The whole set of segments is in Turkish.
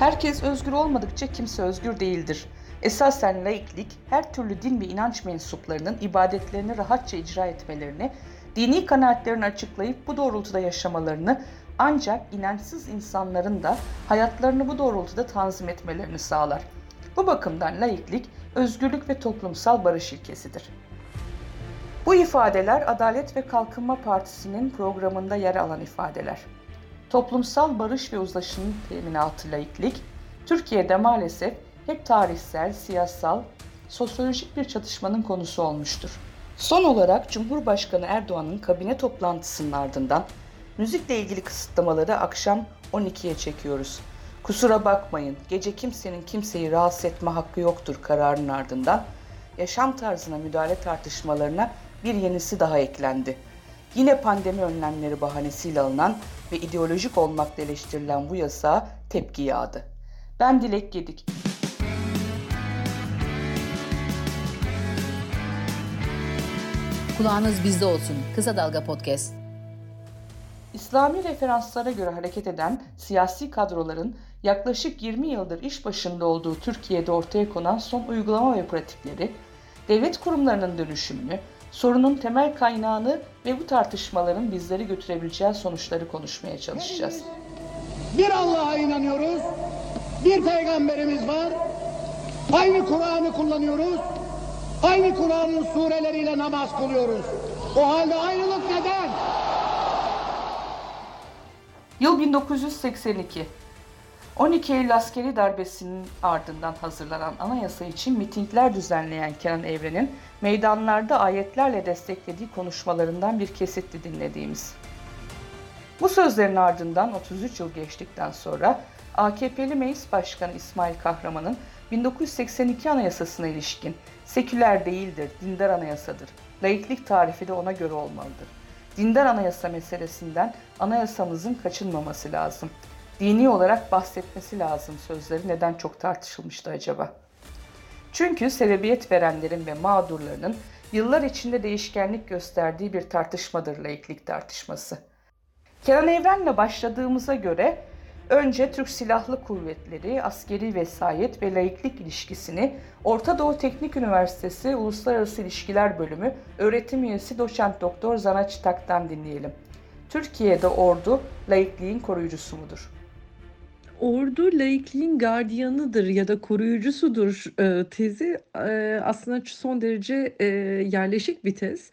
Herkes özgür olmadıkça kimse özgür değildir. Esasen laiklik, her türlü din ve inanç mensuplarının ibadetlerini rahatça icra etmelerini, dini kanaatlerini açıklayıp bu doğrultuda yaşamalarını ancak inançsız insanların da hayatlarını bu doğrultuda tanzim etmelerini sağlar. Bu bakımdan laiklik, özgürlük ve toplumsal barış ilkesidir. Bu ifadeler Adalet ve Kalkınma Partisi'nin programında yer alan ifadeler. Toplumsal barış ve uzlaşının teminatı laiklik, Türkiye'de maalesef hep tarihsel, siyasal, sosyolojik bir çatışmanın konusu olmuştur. Son olarak Cumhurbaşkanı Erdoğan'ın kabine toplantısının ardından müzikle ilgili kısıtlamaları akşam 12'ye çekiyoruz. Kusura bakmayın, gece kimsenin kimseyi rahatsız etme hakkı yoktur kararının ardından yaşam tarzına müdahale tartışmalarına bir yenisi daha eklendi. Yine pandemi önlemleri bahanesiyle alınan ve ideolojik olmakla eleştirilen bu yasağa tepki yağdı. Ben Dilek Gedik. Kulağınız bizde olsun. Kısa Dalga Podcast. İslami referanslara göre hareket eden siyasi kadroların yaklaşık 20 yıldır iş başında olduğu Türkiye'de ortaya konan son uygulama ve pratikleri, devlet kurumlarının dönüşümünü, sorunun temel kaynağını ve bu tartışmaların bizleri götürebileceği sonuçları konuşmaya çalışacağız. Bir Allah'a inanıyoruz, bir peygamberimiz var, aynı Kur'an'ı kullanıyoruz, aynı Kur'an'ın sureleriyle namaz kılıyoruz. O halde ayrılık neden? Yıl 1982. 12 Eylül askeri darbesinin ardından hazırlanan anayasa için mitingler düzenleyen Kenan Evren'in meydanlarda ayetlerle desteklediği konuşmalarından bir kesitti dinlediğimiz. Bu sözlerin ardından 33 yıl geçtikten sonra AKP'li Meclis Başkanı İsmail Kahraman'ın 1982 Anayasasına ilişkin seküler değildir, dindar anayasadır. Laiklik tarifi de ona göre olmalıdır. Dindar anayasa meselesinden anayasamızın kaçınmaması lazım. Dini olarak bahsetmesi lazım sözleri neden çok tartışılmıştı acaba? Çünkü sebebiyet verenlerin ve mağdurlarının yıllar içinde değişkenlik gösterdiği bir tartışmadır laiklik tartışması. Kenan Evren'le başladığımıza göre önce Türk Silahlı Kuvvetleri, askeri vesayet ve laiklik ilişkisini Orta Doğu Teknik Üniversitesi Uluslararası İlişkiler Bölümü öğretim üyesi doçent doktor Zanaç Tak'tan dinleyelim. Türkiye'de ordu laikliğin koruyucusu mudur? Ordu laikliğin gardiyanıdır ya da koruyucusudur e, tezi e, aslında son derece e, yerleşik bir tez.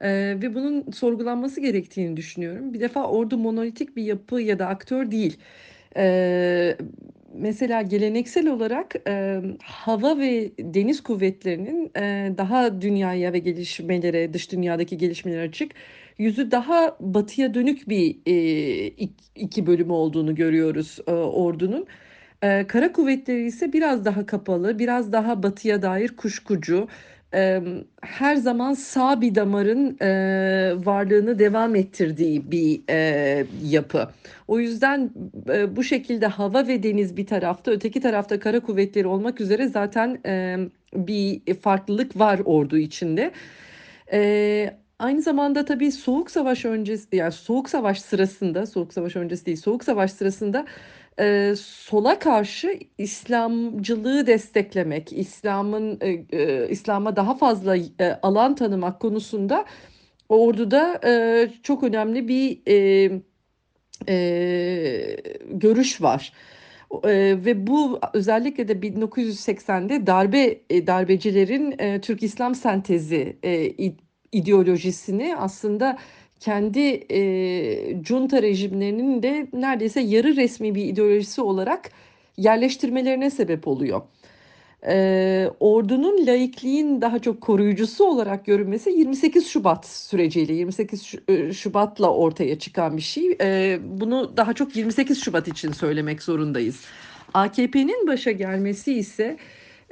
E, ve bunun sorgulanması gerektiğini düşünüyorum. Bir defa ordu monolitik bir yapı ya da aktör değil. E, mesela geleneksel olarak e, hava ve deniz kuvvetlerinin e, daha dünyaya ve gelişmelere, dış dünyadaki gelişmelere açık yüzü daha batıya dönük bir e, iki bölümü olduğunu görüyoruz e, ordunun. E, kara kuvvetleri ise biraz daha kapalı, biraz daha batıya dair kuşkucu, e, her zaman sağ bir damarın e, varlığını devam ettirdiği bir e, yapı. O yüzden e, bu şekilde hava ve deniz bir tarafta, öteki tarafta kara kuvvetleri olmak üzere zaten e, bir farklılık var ordu içinde. E, Aynı zamanda tabii Soğuk Savaş öncesi yani Soğuk Savaş sırasında Soğuk Savaş öncesi değil Soğuk Savaş sırasında e, sola karşı İslamcılığı desteklemek, İslam'ın e, e, İslam'a daha fazla e, alan tanımak konusunda orduda e, çok önemli bir e, e, görüş var. E, ve bu özellikle de 1980'de darbe darbecilerin e, Türk İslam sentezi e, ideolojisini aslında kendi e, junta rejimlerinin de neredeyse yarı resmi bir ideolojisi olarak yerleştirmelerine sebep oluyor. E, ordunun laikliğin daha çok koruyucusu olarak görünmesi 28 Şubat süreciyle 28 Şubat'la ortaya çıkan bir şey. E, bunu daha çok 28 Şubat için söylemek zorundayız. AKP'nin başa gelmesi ise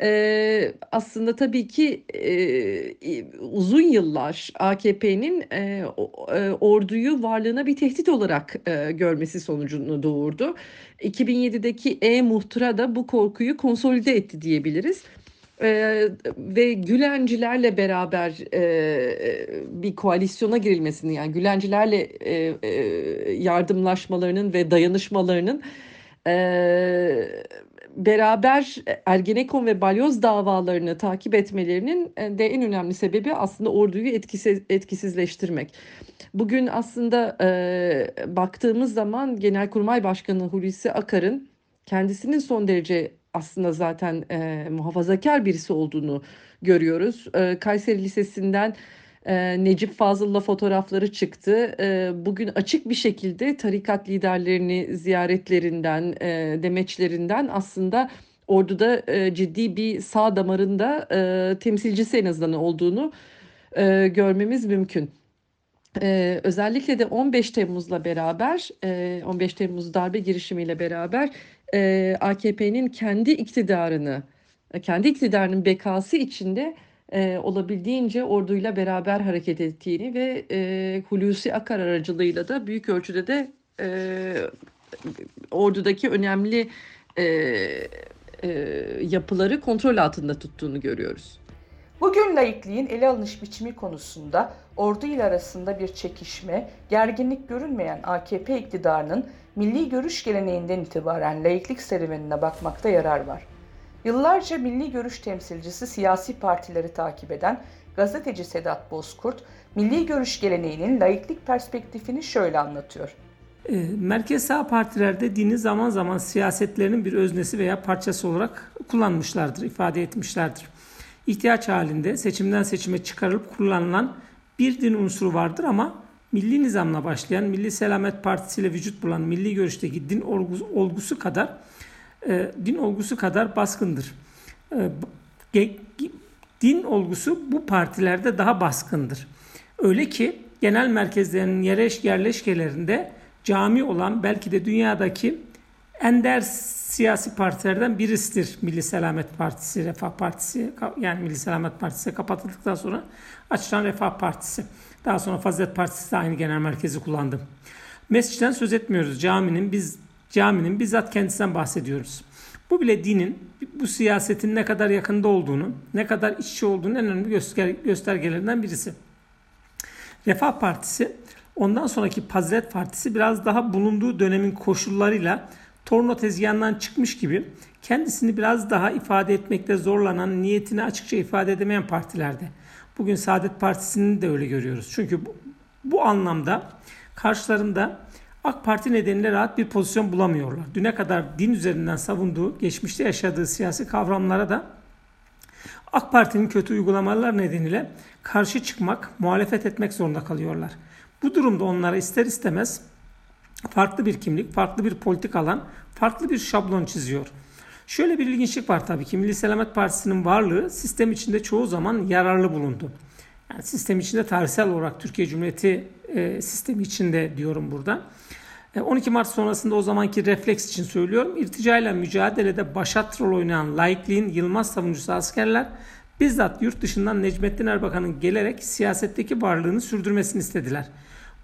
e, aslında tabii ki e, uzun yıllar AKP'nin e, orduyu varlığına bir tehdit olarak e, görmesi sonucunu doğurdu. 2007'deki E-Muhtıra da bu korkuyu konsolide etti diyebiliriz. Ee, ve Gülencilerle beraber e, bir koalisyona girilmesini yani Gülencilerle e, e, yardımlaşmalarının ve dayanışmalarının e, beraber Ergenekon ve Balyoz davalarını takip etmelerinin e, de en önemli sebebi aslında orduyu etkisiz, etkisizleştirmek. Bugün aslında e, baktığımız zaman Genelkurmay Başkanı Hulusi Akar'ın kendisinin son derece aslında zaten e, muhafazakar birisi olduğunu görüyoruz. E, Kayseri Lisesi'nden e, Necip Fazıl'la fotoğrafları çıktı. E, bugün açık bir şekilde tarikat liderlerini ziyaretlerinden, e, demeçlerinden aslında orduda e, ciddi bir sağ damarında e, temsilcisi en azından olduğunu e, görmemiz mümkün. Ee, özellikle de 15 Temmuz'la beraber, e, 15 Temmuz darbe girişimiyle beraber e, AKP'nin kendi iktidarını, kendi iktidarının bekası içinde e, olabildiğince orduyla beraber hareket ettiğini ve e, Hulusi Akar aracılığıyla da büyük ölçüde de e, ordudaki önemli e, e, yapıları kontrol altında tuttuğunu görüyoruz. Bugün laikliğin ele alınış biçimi konusunda ordu ile arasında bir çekişme, gerginlik görünmeyen AKP iktidarının milli görüş geleneğinden itibaren laiklik serüvenine bakmakta yarar var. Yıllarca milli görüş temsilcisi siyasi partileri takip eden gazeteci Sedat Bozkurt, milli görüş geleneğinin laiklik perspektifini şöyle anlatıyor. E, merkez sağ partilerde dini zaman zaman siyasetlerinin bir öznesi veya parçası olarak kullanmışlardır, ifade etmişlerdir. İhtiyaç halinde seçimden seçime çıkarılıp kullanılan bir din unsuru vardır ama milli nizamla başlayan Milli Selamet Partisi ile vücut bulan milli görüşteki din olgusu kadar e, din olgusu kadar baskındır. E, din olgusu bu partilerde daha baskındır. Öyle ki genel merkezlerinin yerleş, yerleşkelerinde cami olan belki de dünyadaki ender siyasi partilerden birisidir Milli Selamet Partisi, Refah Partisi yani Milli Selamet Partisi kapatıldıktan sonra açılan Refah Partisi. Daha sonra Fazilet Partisi de aynı genel merkezi kullandı. Mescitten söz etmiyoruz. Caminin biz caminin bizzat kendisinden bahsediyoruz. Bu bile dinin bu siyasetin ne kadar yakında olduğunu, ne kadar iççi olduğunu en önemli göster göstergelerinden birisi. Refah Partisi ondan sonraki Fazilet Partisi biraz daha bulunduğu dönemin koşullarıyla torno tezgahından çıkmış gibi kendisini biraz daha ifade etmekte zorlanan, niyetini açıkça ifade edemeyen partilerde. Bugün Saadet Partisi'ni de öyle görüyoruz. Çünkü bu, bu anlamda karşılarında AK Parti nedeniyle rahat bir pozisyon bulamıyorlar. Düne kadar din üzerinden savunduğu, geçmişte yaşadığı siyasi kavramlara da AK Parti'nin kötü uygulamalar nedeniyle karşı çıkmak, muhalefet etmek zorunda kalıyorlar. Bu durumda onlara ister istemez farklı bir kimlik, farklı bir politik alan, farklı bir şablon çiziyor. Şöyle bir ilginçlik var tabii ki Milli Selamet Partisi'nin varlığı sistem içinde çoğu zaman yararlı bulundu. Yani sistem içinde tarihsel olarak Türkiye Cumhuriyeti e, sistemi içinde diyorum burada. 12 e, Mart sonrasında o zamanki refleks için söylüyorum. İrticayla mücadelede başat rol oynayan laikliğin Yılmaz savunucusu askerler bizzat yurt dışından Necmettin Erbakan'ın gelerek siyasetteki varlığını sürdürmesini istediler.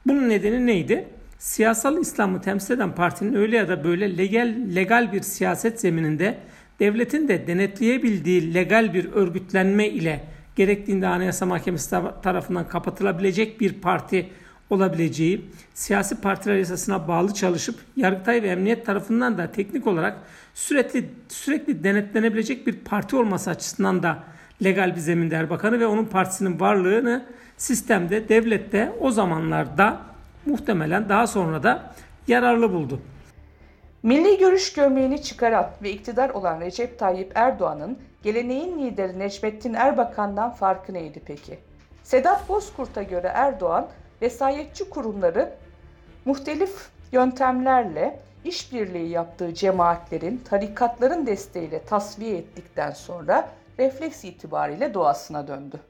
Bunun nedeni neydi? Siyasal İslam'ı temsil eden partinin öyle ya da böyle legal, legal bir siyaset zemininde devletin de denetleyebildiği legal bir örgütlenme ile gerektiğinde Anayasa Mahkemesi tarafından kapatılabilecek bir parti olabileceği, siyasi partiler yasasına bağlı çalışıp Yargıtay ve Emniyet tarafından da teknik olarak sürekli sürekli denetlenebilecek bir parti olması açısından da legal bir zeminde Erbakan'ı ve onun partisinin varlığını sistemde, devlette o zamanlarda muhtemelen daha sonra da yararlı buldu. Milli görüş gömleğini çıkaran ve iktidar olan Recep Tayyip Erdoğan'ın geleneğin lideri Necmettin Erbakan'dan farkı neydi peki? Sedat Bozkurt'a göre Erdoğan vesayetçi kurumları muhtelif yöntemlerle işbirliği yaptığı cemaatlerin, tarikatların desteğiyle tasfiye ettikten sonra refleks itibariyle doğasına döndü.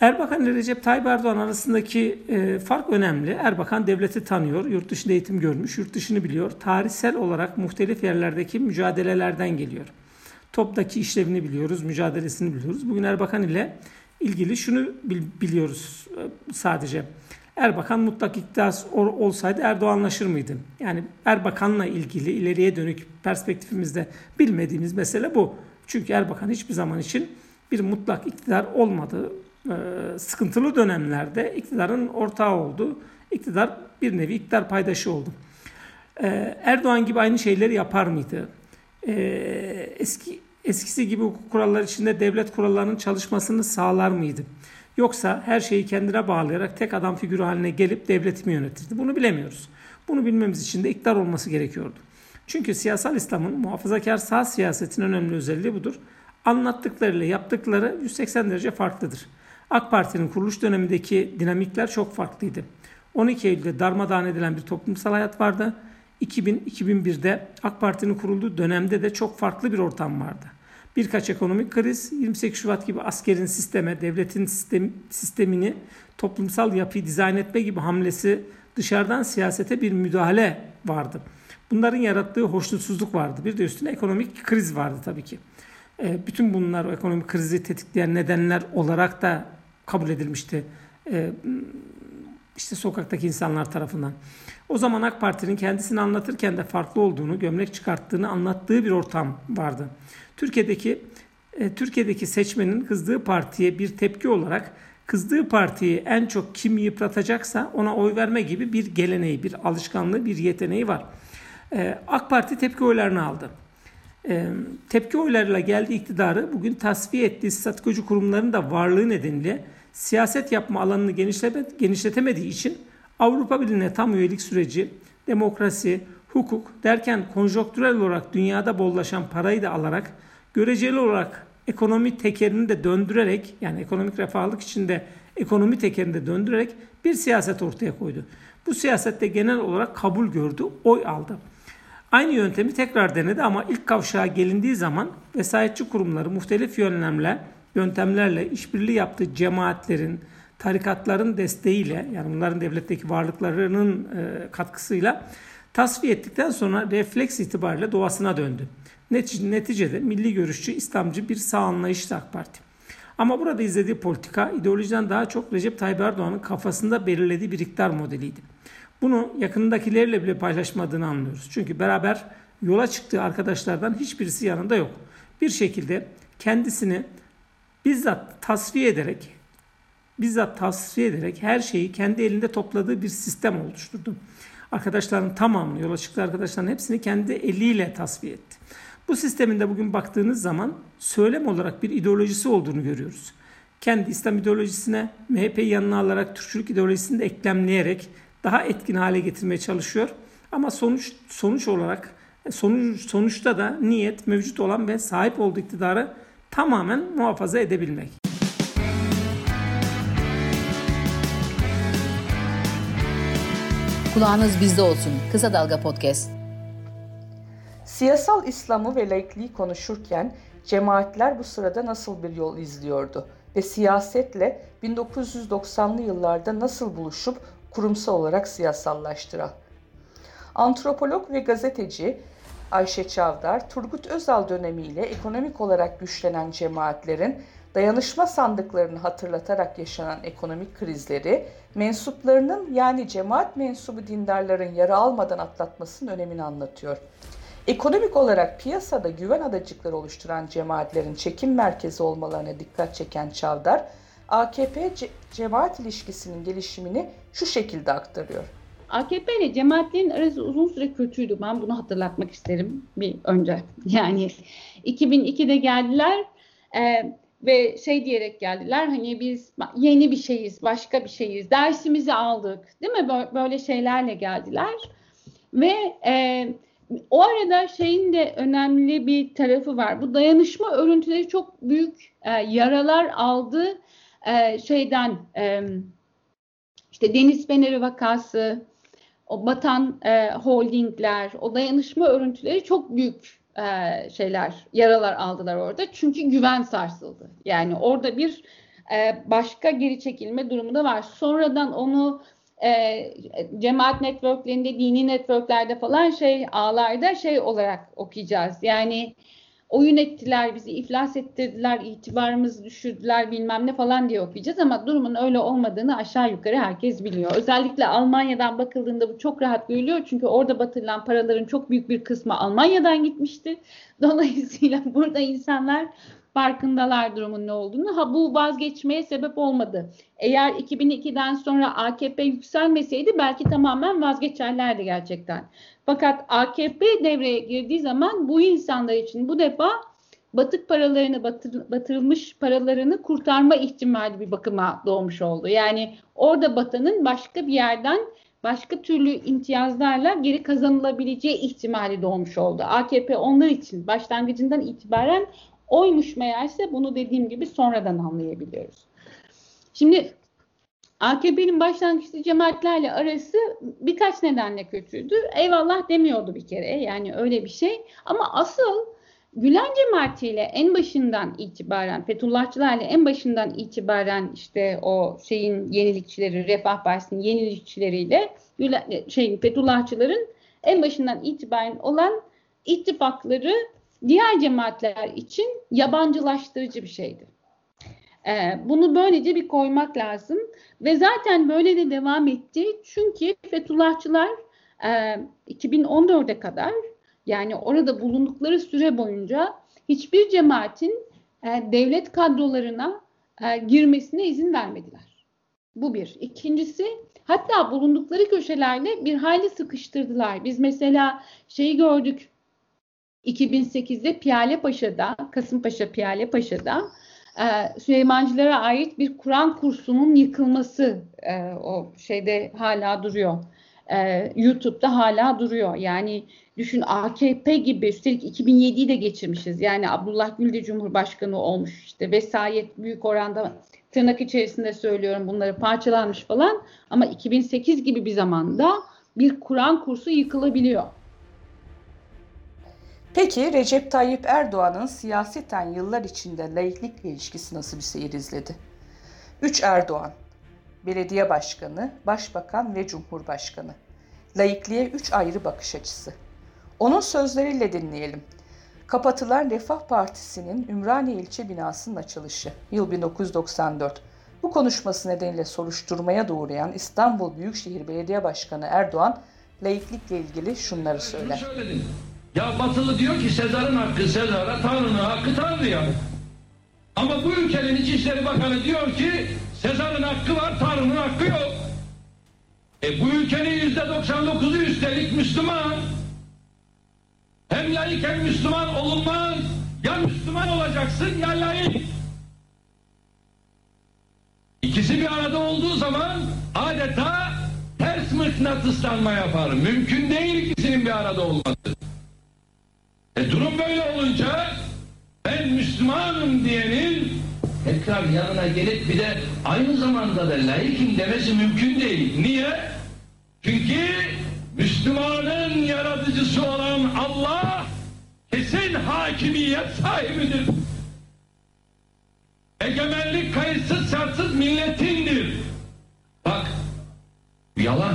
Erbakan ile Recep Tayyip Erdoğan arasındaki e, fark önemli. Erbakan devleti tanıyor, yurt dışında eğitim görmüş, yurt dışını biliyor. Tarihsel olarak muhtelif yerlerdeki mücadelelerden geliyor. Toptaki işlevini biliyoruz, mücadelesini biliyoruz. Bugün Erbakan ile ilgili şunu biliyoruz e, sadece. Erbakan mutlak iktidar olsaydı Erdoğanlaşır mıydı? Yani Erbakan'la ilgili ileriye dönük perspektifimizde bilmediğimiz mesele bu. Çünkü Erbakan hiçbir zaman için bir mutlak iktidar olmadığı e, sıkıntılı dönemlerde iktidarın ortağı oldu. İktidar bir nevi iktidar paydaşı oldu. Ee, Erdoğan gibi aynı şeyleri yapar mıydı? Ee, eski eskisi gibi hukuk kuralları içinde devlet kurallarının çalışmasını sağlar mıydı? Yoksa her şeyi kendine bağlayarak tek adam figürü haline gelip devleti mi yönetirdi? Bunu bilemiyoruz. Bunu bilmemiz için de iktidar olması gerekiyordu. Çünkü siyasal İslam'ın muhafazakar sağ siyasetin önemli özelliği budur. Anlattıklarıyla yaptıkları 180 derece farklıdır. AK Parti'nin kuruluş dönemindeki dinamikler çok farklıydı. 12 Eylül'de darmadağın edilen bir toplumsal hayat vardı. 2000-2001'de AK Parti'nin kurulduğu dönemde de çok farklı bir ortam vardı. Birkaç ekonomik kriz, 28 Şubat gibi askerin sisteme, devletin sistem, sistemini, toplumsal yapıyı dizayn etme gibi hamlesi dışarıdan siyasete bir müdahale vardı. Bunların yarattığı hoşnutsuzluk vardı. Bir de üstüne ekonomik kriz vardı tabii ki. E, bütün bunlar ekonomik krizi tetikleyen nedenler olarak da kabul edilmişti. E, işte sokaktaki insanlar tarafından. O zaman AK Parti'nin kendisini anlatırken de farklı olduğunu, gömlek çıkarttığını anlattığı bir ortam vardı. Türkiye'deki e, Türkiye'deki seçmenin kızdığı partiye bir tepki olarak kızdığı partiyi en çok kim yıpratacaksa ona oy verme gibi bir geleneği, bir alışkanlığı, bir yeteneği var. E, AK Parti tepki oylarını aldı. E, tepki oylarıyla geldiği iktidarı bugün tasfiye ettiği statükocu kurumların da varlığı nedeniyle siyaset yapma alanını genişletemediği için Avrupa Birliği'ne tam üyelik süreci, demokrasi, hukuk derken konjonktürel olarak dünyada bollaşan parayı da alarak göreceli olarak ekonomi tekerini de döndürerek yani ekonomik refahlık içinde ekonomi tekerini de döndürerek bir siyaset ortaya koydu. Bu siyasette genel olarak kabul gördü, oy aldı. Aynı yöntemi tekrar denedi ama ilk kavşağa gelindiği zaman vesayetçi kurumları muhtelif yönlemle, yöntemlerle işbirliği yaptığı cemaatlerin, tarikatların desteğiyle yani bunların devletteki varlıklarının e, katkısıyla tasfiye ettikten sonra refleks itibariyle doğasına döndü. Neticede milli görüşçü, İslamcı bir sağ anlayıştı AK Parti. Ama burada izlediği politika ideolojiden daha çok Recep Tayyip Erdoğan'ın kafasında belirlediği bir iktidar modeliydi. Bunu yakındakilerle bile paylaşmadığını anlıyoruz. Çünkü beraber yola çıktığı arkadaşlardan hiçbirisi yanında yok. Bir şekilde kendisini bizzat tasfiye ederek bizzat tasfiye ederek her şeyi kendi elinde topladığı bir sistem oluşturdu. Arkadaşların tamamını, yola çıktığı arkadaşların hepsini kendi eliyle tasfiye etti. Bu sisteminde bugün baktığınız zaman söylem olarak bir ideolojisi olduğunu görüyoruz. Kendi İslam ideolojisine MHP'yi yanına alarak Türkçülük ideolojisini de eklemleyerek daha etkin hale getirmeye çalışıyor. Ama sonuç sonuç olarak sonuç sonuçta da niyet mevcut olan ve sahip olduğu iktidarı tamamen muhafaza edebilmek. Kulağınız bizde olsun. Kısa Dalga Podcast. Siyasal İslam'ı ve laikliği konuşurken cemaatler bu sırada nasıl bir yol izliyordu ve siyasetle 1990'lı yıllarda nasıl buluşup kurumsal olarak siyasallaştıran? Antropolog ve gazeteci Ayşe Çavdar, Turgut Özal dönemiyle ekonomik olarak güçlenen cemaatlerin dayanışma sandıklarını hatırlatarak yaşanan ekonomik krizleri, mensuplarının yani cemaat mensubu dindarların yara almadan atlatmasının önemini anlatıyor. Ekonomik olarak piyasada güven adacıkları oluşturan cemaatlerin çekim merkezi olmalarına dikkat çeken Çavdar, AKP-cemaat ilişkisinin gelişimini şu şekilde aktarıyor. AKP ile cemaatlerin arası uzun süre kötüydü. Ben bunu hatırlatmak isterim bir önce. Yani 2002'de geldiler e, ve şey diyerek geldiler hani biz yeni bir şeyiz, başka bir şeyiz, dersimizi aldık değil mi? Böyle şeylerle geldiler. Ve e, o arada şeyin de önemli bir tarafı var. Bu dayanışma örüntüleri çok büyük e, yaralar aldı e, şeyden e, işte Deniz Feneri vakası, o batan e, holdingler, o dayanışma örüntüleri çok büyük e, şeyler, yaralar aldılar orada. Çünkü güven sarsıldı. Yani orada bir e, başka geri çekilme durumu da var. Sonradan onu e, cemaat networklerinde, dini networklerde falan şey ağlarda şey olarak okuyacağız. Yani oyun ettiler, bizi iflas ettirdiler, itibarımızı düşürdüler bilmem ne falan diye okuyacağız ama durumun öyle olmadığını aşağı yukarı herkes biliyor. Özellikle Almanya'dan bakıldığında bu çok rahat görülüyor çünkü orada batırılan paraların çok büyük bir kısmı Almanya'dan gitmişti. Dolayısıyla burada insanlar farkındalar durumun ne olduğunu. Ha bu vazgeçmeye sebep olmadı. Eğer 2002'den sonra AKP yükselmeseydi belki tamamen vazgeçerlerdi gerçekten. Fakat AKP devreye girdiği zaman bu insanlar için bu defa batık paralarını batır, batırılmış paralarını kurtarma ihtimali bir bakıma doğmuş oldu. Yani orada batanın başka bir yerden başka türlü imtiyazlarla geri kazanılabileceği ihtimali doğmuş oldu. AKP onlar için başlangıcından itibaren oymuş meğerse bunu dediğim gibi sonradan anlayabiliyoruz. Şimdi AKP'nin başlangıçta cemaatlerle arası birkaç nedenle kötüydü. Eyvallah demiyordu bir kere yani öyle bir şey. Ama asıl Gülen cemaatiyle en başından itibaren, Fethullahçılarla en başından itibaren işte o şeyin yenilikçileri, Refah Partisi'nin yenilikçileriyle Gülen, şeyin Fethullahçıların en başından itibaren olan ittifakları diğer cemaatler için yabancılaştırıcı bir şeydi. Ee, bunu böylece bir koymak lazım ve zaten böyle de devam etti. Çünkü Fethullahçılar e, 2014'e kadar yani orada bulundukları süre boyunca hiçbir cemaatin e, devlet kadrolarına e, girmesine izin vermediler. Bu bir. İkincisi hatta bulundukları köşelerde bir hayli sıkıştırdılar. Biz mesela şeyi gördük 2008'de Piyale Paşa'da, Kasımpaşa Piyale Paşa'da e, Süleymancılara ait bir Kur'an kursunun yıkılması e, o şeyde hala duruyor. E, YouTube'da hala duruyor. Yani düşün AKP gibi üstelik 2007'yi de geçirmişiz. Yani Abdullah Gül de Cumhurbaşkanı olmuş işte vesayet büyük oranda tırnak içerisinde söylüyorum bunları parçalanmış falan ama 2008 gibi bir zamanda bir Kur'an kursu yıkılabiliyor. Peki Recep Tayyip Erdoğan'ın siyaseten yıllar içinde laiklikle ilişkisi nasıl bir seyir izledi? 3 Erdoğan, belediye başkanı, başbakan ve cumhurbaşkanı. Laikliğe 3 ayrı bakış açısı. Onun sözleriyle dinleyelim. Kapatılan Refah Partisi'nin Ümraniye ilçe binasının açılışı. Yıl 1994. Bu konuşması nedeniyle soruşturmaya doğrayan İstanbul Büyükşehir Belediye Başkanı Erdoğan, laiklikle ilgili şunları söyler. Ya Batılı diyor ki Sezar'ın hakkı Sezar'a, Tanrı'nın hakkı Tanrı'ya. Ama bu ülkenin İçişleri Bakanı diyor ki Sezar'ın hakkı var, Tanrı'nın hakkı yok. E bu ülkenin yüzde 99'u üstelik Müslüman. Hem layık hem Müslüman olunmaz. Ya Müslüman olacaksın ya layık. İkisi bir arada olduğu zaman adeta ters mıknatıslanma yapar. Mümkün değil ikisinin bir arada olması. E durum böyle olunca ben Müslümanım diyenin tekrar yanına gelip bir de aynı zamanda da layıkım demesi mümkün değil. Niye? Çünkü Müslümanın yaratıcısı olan Allah kesin hakimiyet sahibidir. Egemenlik kayıtsız şartsız milletindir. Bak yalan.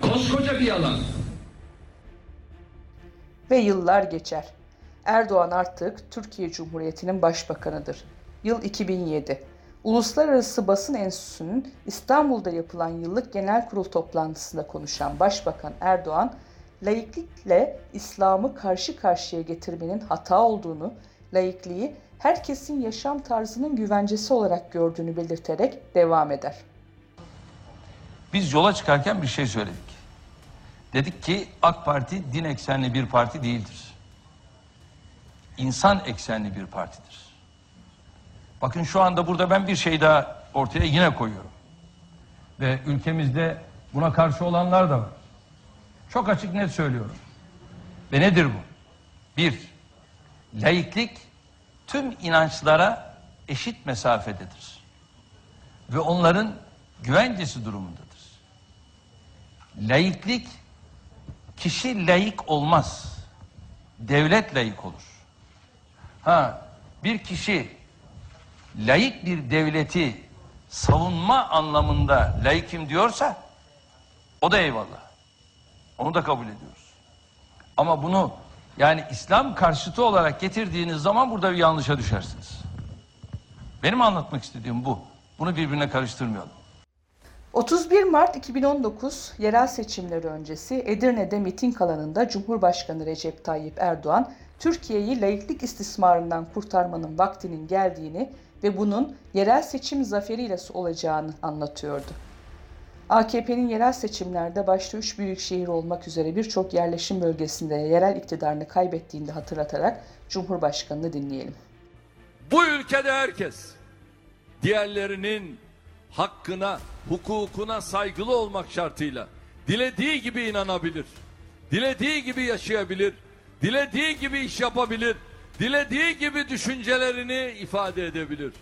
Koskoca bir yalan. Ve yıllar geçer. Erdoğan artık Türkiye Cumhuriyeti'nin başbakanıdır. Yıl 2007. Uluslararası Basın Enstitüsü'nün İstanbul'da yapılan yıllık genel kurul toplantısında konuşan Başbakan Erdoğan, laiklikle İslam'ı karşı karşıya getirmenin hata olduğunu, laikliği herkesin yaşam tarzının güvencesi olarak gördüğünü belirterek devam eder. Biz yola çıkarken bir şey söyledik. Dedik ki AK Parti din eksenli bir parti değildir. İnsan eksenli bir partidir. Bakın şu anda burada ben bir şey daha ortaya yine koyuyorum. Ve ülkemizde buna karşı olanlar da var. Çok açık net söylüyorum. Ve nedir bu? Bir, laiklik tüm inançlara eşit mesafededir. Ve onların güvencesi durumundadır. Laiklik kişi layık olmaz. Devlet layık olur. Ha, bir kişi layık bir devleti savunma anlamında layıkim diyorsa o da eyvallah. Onu da kabul ediyoruz. Ama bunu yani İslam karşıtı olarak getirdiğiniz zaman burada bir yanlışa düşersiniz. Benim anlatmak istediğim bu. Bunu birbirine karıştırmayalım. 31 Mart 2019 yerel seçimleri öncesi Edirne'de miting alanında Cumhurbaşkanı Recep Tayyip Erdoğan Türkiye'yi laiklik istismarından kurtarmanın vaktinin geldiğini ve bunun yerel seçim zaferiyle olacağını anlatıyordu. AKP'nin yerel seçimlerde başta üç büyük şehir olmak üzere birçok yerleşim bölgesinde yerel iktidarını kaybettiğini hatırlatarak Cumhurbaşkanı'nı dinleyelim. Bu ülkede herkes diğerlerinin hakkına, hukukuna saygılı olmak şartıyla dilediği gibi inanabilir. Dilediği gibi yaşayabilir. Dilediği gibi iş yapabilir. Dilediği gibi düşüncelerini ifade edebilir.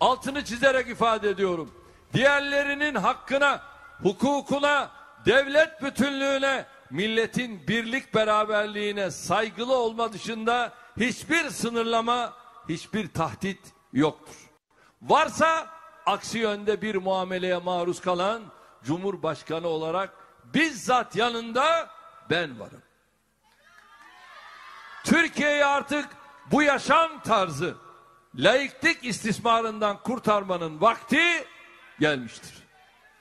Altını çizerek ifade ediyorum. Diğerlerinin hakkına, hukukuna, devlet bütünlüğüne, milletin birlik beraberliğine saygılı olma dışında hiçbir sınırlama, hiçbir tahdit yoktur. Varsa aksi yönde bir muameleye maruz kalan Cumhurbaşkanı olarak bizzat yanında ben varım. Türkiye'yi artık bu yaşam tarzı laiklik istismarından kurtarmanın vakti gelmiştir.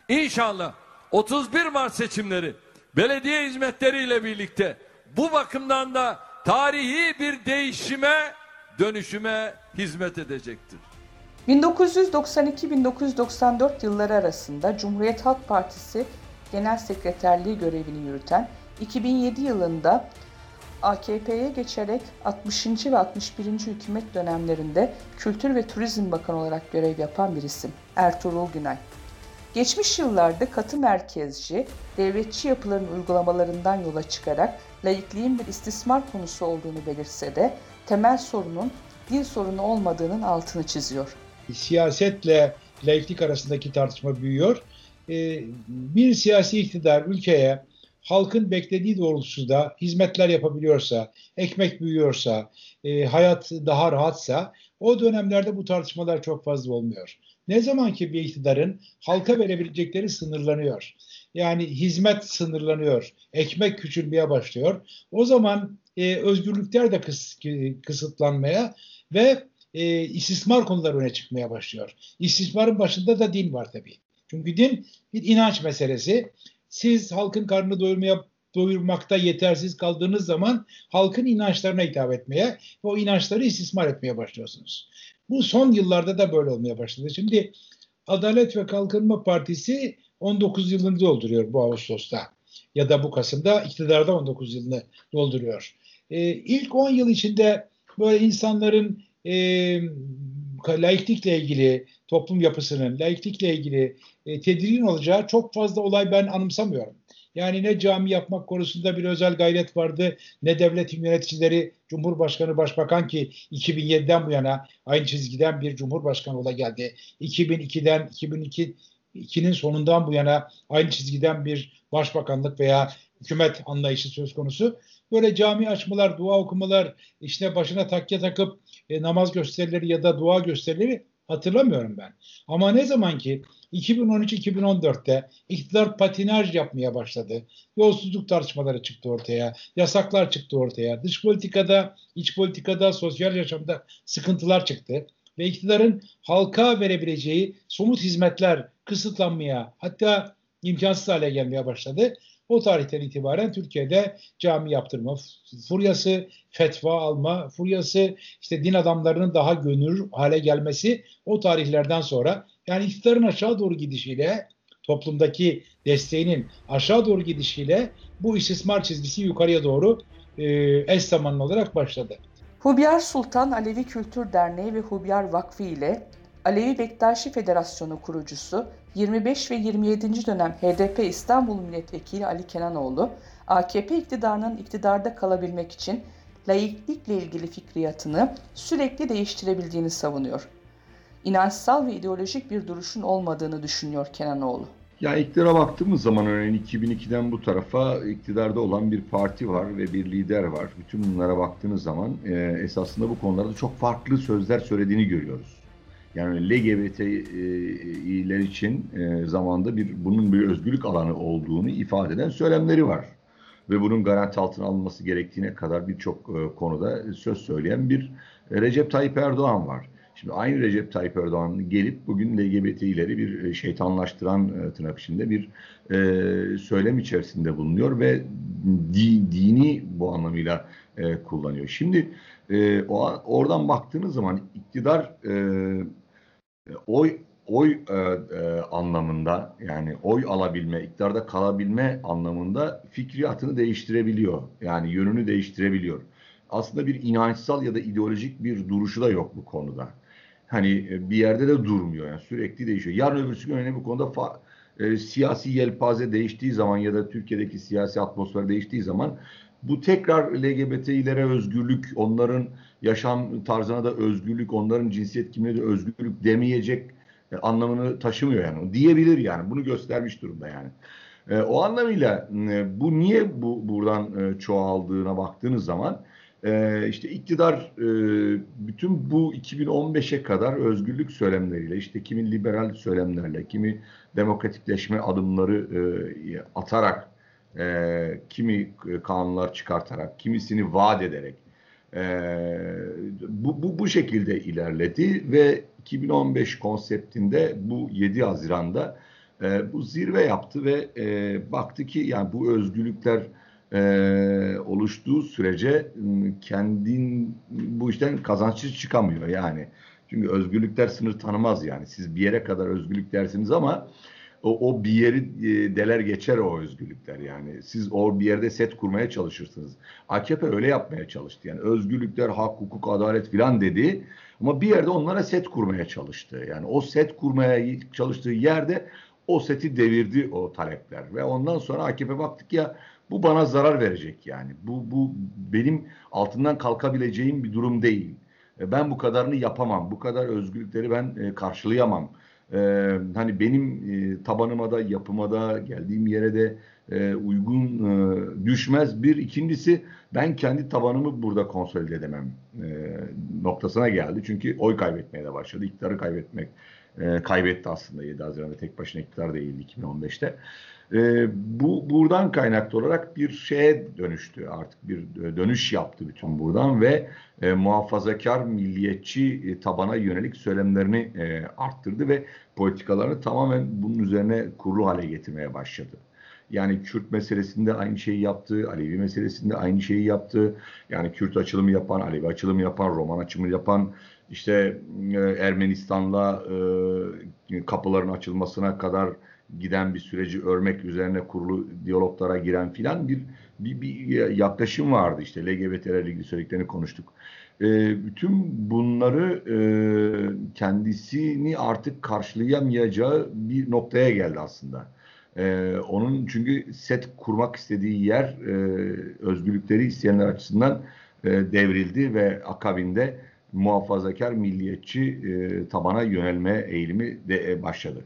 İnşallah 31 Mart seçimleri belediye hizmetleriyle birlikte bu bakımdan da tarihi bir değişime, dönüşüme hizmet edecektir. 1992-1994 yılları arasında Cumhuriyet Halk Partisi Genel Sekreterliği görevini yürüten, 2007 yılında AKP'ye geçerek 60. ve 61. hükümet dönemlerinde Kültür ve Turizm Bakanı olarak görev yapan bir isim Ertuğrul Günay. Geçmiş yıllarda katı merkezci, devletçi yapıların uygulamalarından yola çıkarak laikliğin bir istismar konusu olduğunu belirse de temel sorunun dil sorunu olmadığının altını çiziyor. Siyasetle laiklik arasındaki tartışma büyüyor. Ee, bir siyasi iktidar ülkeye halkın beklediği doğrultusunda hizmetler yapabiliyorsa, ekmek büyüyorsa, e, hayat daha rahatsa o dönemlerde bu tartışmalar çok fazla olmuyor. Ne zaman ki bir iktidarın halka verebilecekleri sınırlanıyor. Yani hizmet sınırlanıyor, ekmek küçülmeye başlıyor. O zaman e, özgürlükler de kıs, kısıtlanmaya ve e, istismar konuları öne çıkmaya başlıyor. İstismarın başında da din var tabii. Çünkü din bir inanç meselesi. Siz halkın karnını doyurmaya doyurmakta yetersiz kaldığınız zaman halkın inançlarına hitap etmeye ve o inançları istismar etmeye başlıyorsunuz. Bu son yıllarda da böyle olmaya başladı. Şimdi Adalet ve Kalkınma Partisi 19 yılını dolduruyor bu Ağustos'ta ya da bu Kasım'da iktidarda 19 yılını dolduruyor. Ee, ilk 10 yıl içinde böyle insanların e, laiklikle ilgili, toplum yapısının laiklikle ilgili e, tedirgin olacağı çok fazla olay ben anımsamıyorum. Yani ne cami yapmak konusunda bir özel gayret vardı, ne devletin yöneticileri, Cumhurbaşkanı, Başbakan ki 2007'den bu yana aynı çizgiden bir Cumhurbaşkanı ola geldi. 2002'den 2002 2002'nin sonundan bu yana aynı çizgiden bir başbakanlık veya hükümet anlayışı söz konusu. Böyle cami açmalar, dua okumalar, işte başına takke takıp e, namaz gösterileri ya da dua gösterileri hatırlamıyorum ben. Ama ne zaman ki 2013-2014'te iktidar patinaj yapmaya başladı. Yolsuzluk tartışmaları çıktı ortaya, yasaklar çıktı ortaya, dış politikada, iç politikada, sosyal yaşamda sıkıntılar çıktı. Ve iktidarın halka verebileceği somut hizmetler kısıtlanmaya hatta imkansız hale gelmeye başladı. O tarihten itibaren Türkiye'de cami yaptırma furyası, fetva alma furyası, işte din adamlarının daha gönül hale gelmesi o tarihlerden sonra yani iktidarın aşağı doğru gidişiyle toplumdaki desteğinin aşağı doğru gidişiyle bu istismar çizgisi yukarıya doğru e, eş zamanlı olarak başladı. Hubyar Sultan Alevi Kültür Derneği ve Hubyar Vakfı ile Alevi Bektaşi Federasyonu kurucusu 25 ve 27. dönem HDP İstanbul Milletvekili Ali Kenanoğlu, AKP iktidarının iktidarda kalabilmek için laiklikle ilgili fikriyatını sürekli değiştirebildiğini savunuyor. İnançsal ve ideolojik bir duruşun olmadığını düşünüyor Kenanoğlu. Ya iktidara baktığımız zaman örneğin 2002'den bu tarafa iktidarda olan bir parti var ve bir lider var. Bütün bunlara baktığınız zaman e, esasında bu konularda çok farklı sözler söylediğini görüyoruz. Yani LGBT'ler için e, zamanda bir bunun bir özgürlük alanı olduğunu ifade eden söylemleri var. Ve bunun garanti altına alınması gerektiğine kadar birçok e, konuda söz söyleyen bir Recep Tayyip Erdoğan var. Şimdi aynı Recep Tayyip Erdoğan gelip bugün LGBT'leri bir e, şeytanlaştıran e, tırnak içinde bir e, söylem içerisinde bulunuyor ve di, dini bu anlamıyla e, kullanıyor. Şimdi e, oradan baktığınız zaman iktidar e, oy oy e, e, anlamında yani oy alabilme, iktidarda kalabilme anlamında fikriyatını değiştirebiliyor. Yani yönünü değiştirebiliyor. Aslında bir inançsal ya da ideolojik bir duruşu da yok bu konuda. Hani e, bir yerde de durmuyor yani sürekli değişiyor. Yarın öbürsü gün önemli bu konuda fa, e, siyasi yelpaze değiştiği zaman ya da Türkiye'deki siyasi atmosfer değiştiği zaman bu tekrar LGBT'lere özgürlük, onların yaşam tarzına da özgürlük, onların cinsiyet kimliğine de özgürlük demeyecek e, anlamını taşımıyor yani. Diyebilir yani. Bunu göstermiş durumda yani. E, o anlamıyla e, bu niye bu buradan çoğaldığına baktığınız zaman işte iktidar bütün bu 2015'e kadar özgürlük söylemleriyle işte kimi liberal söylemlerle kimi demokratikleşme adımları atarak e, kimi kanunlar çıkartarak kimisini vaat ederek e, bu, bu, bu şekilde ilerledi ve 2015 konseptinde bu 7 Haziran'da e, bu zirve yaptı ve e, baktı ki yani bu özgürlükler e, oluştuğu sürece kendin bu işten kazançlı çıkamıyor yani. Çünkü özgürlükler sınır tanımaz yani. Siz bir yere kadar özgürlük dersiniz ama o, o bir yeri e, deler geçer o özgürlükler yani. Siz o bir yerde set kurmaya çalışırsınız. AKP öyle yapmaya çalıştı. Yani özgürlükler, hak, hukuk, adalet filan dedi. Ama bir yerde onlara set kurmaya çalıştı. Yani o set kurmaya çalıştığı yerde o seti devirdi o talepler. Ve ondan sonra AKP baktık ya bu bana zarar verecek yani. Bu, bu benim altından kalkabileceğim bir durum değil. E, ben bu kadarını yapamam. Bu kadar özgürlükleri ben e, karşılayamam. Ee, hani benim e, tabanıma da yapıma da geldiğim yere de e, uygun e, düşmez. Bir ikincisi ben kendi tabanımı burada konsolide edemem e, noktasına geldi. Çünkü oy kaybetmeye de başladı. İktidarı kaybetmek e, kaybetti aslında 7 Haziran'da tek başına iktidar değildi 2015'te. E, bu buradan kaynaklı olarak bir şeye dönüştü artık bir dönüş yaptı bütün buradan ve e, muhafazakar milliyetçi e, tabana yönelik söylemlerini e, arttırdı ve politikalarını tamamen bunun üzerine kurulu hale getirmeye başladı. Yani Kürt meselesinde aynı şeyi yaptı, Alevi meselesinde aynı şeyi yaptı. Yani Kürt açılımı yapan, Alevi açılımı yapan, Roman açılımı yapan, işte e, Ermenistan'la e, kapıların açılmasına kadar giden bir süreci örmek üzerine kurulu diyaloglara giren filan bir, bir, bir yaklaşım vardı işte LGBT'lerle ilgili söylediklerini konuştuk. E, bütün bunları e, kendisini artık karşılayamayacağı bir noktaya geldi aslında. E, onun çünkü set kurmak istediği yer e, özgürlükleri isteyenler açısından e, devrildi ve akabinde muhafazakar milliyetçi e, tabana yönelme eğilimi de e, başladı.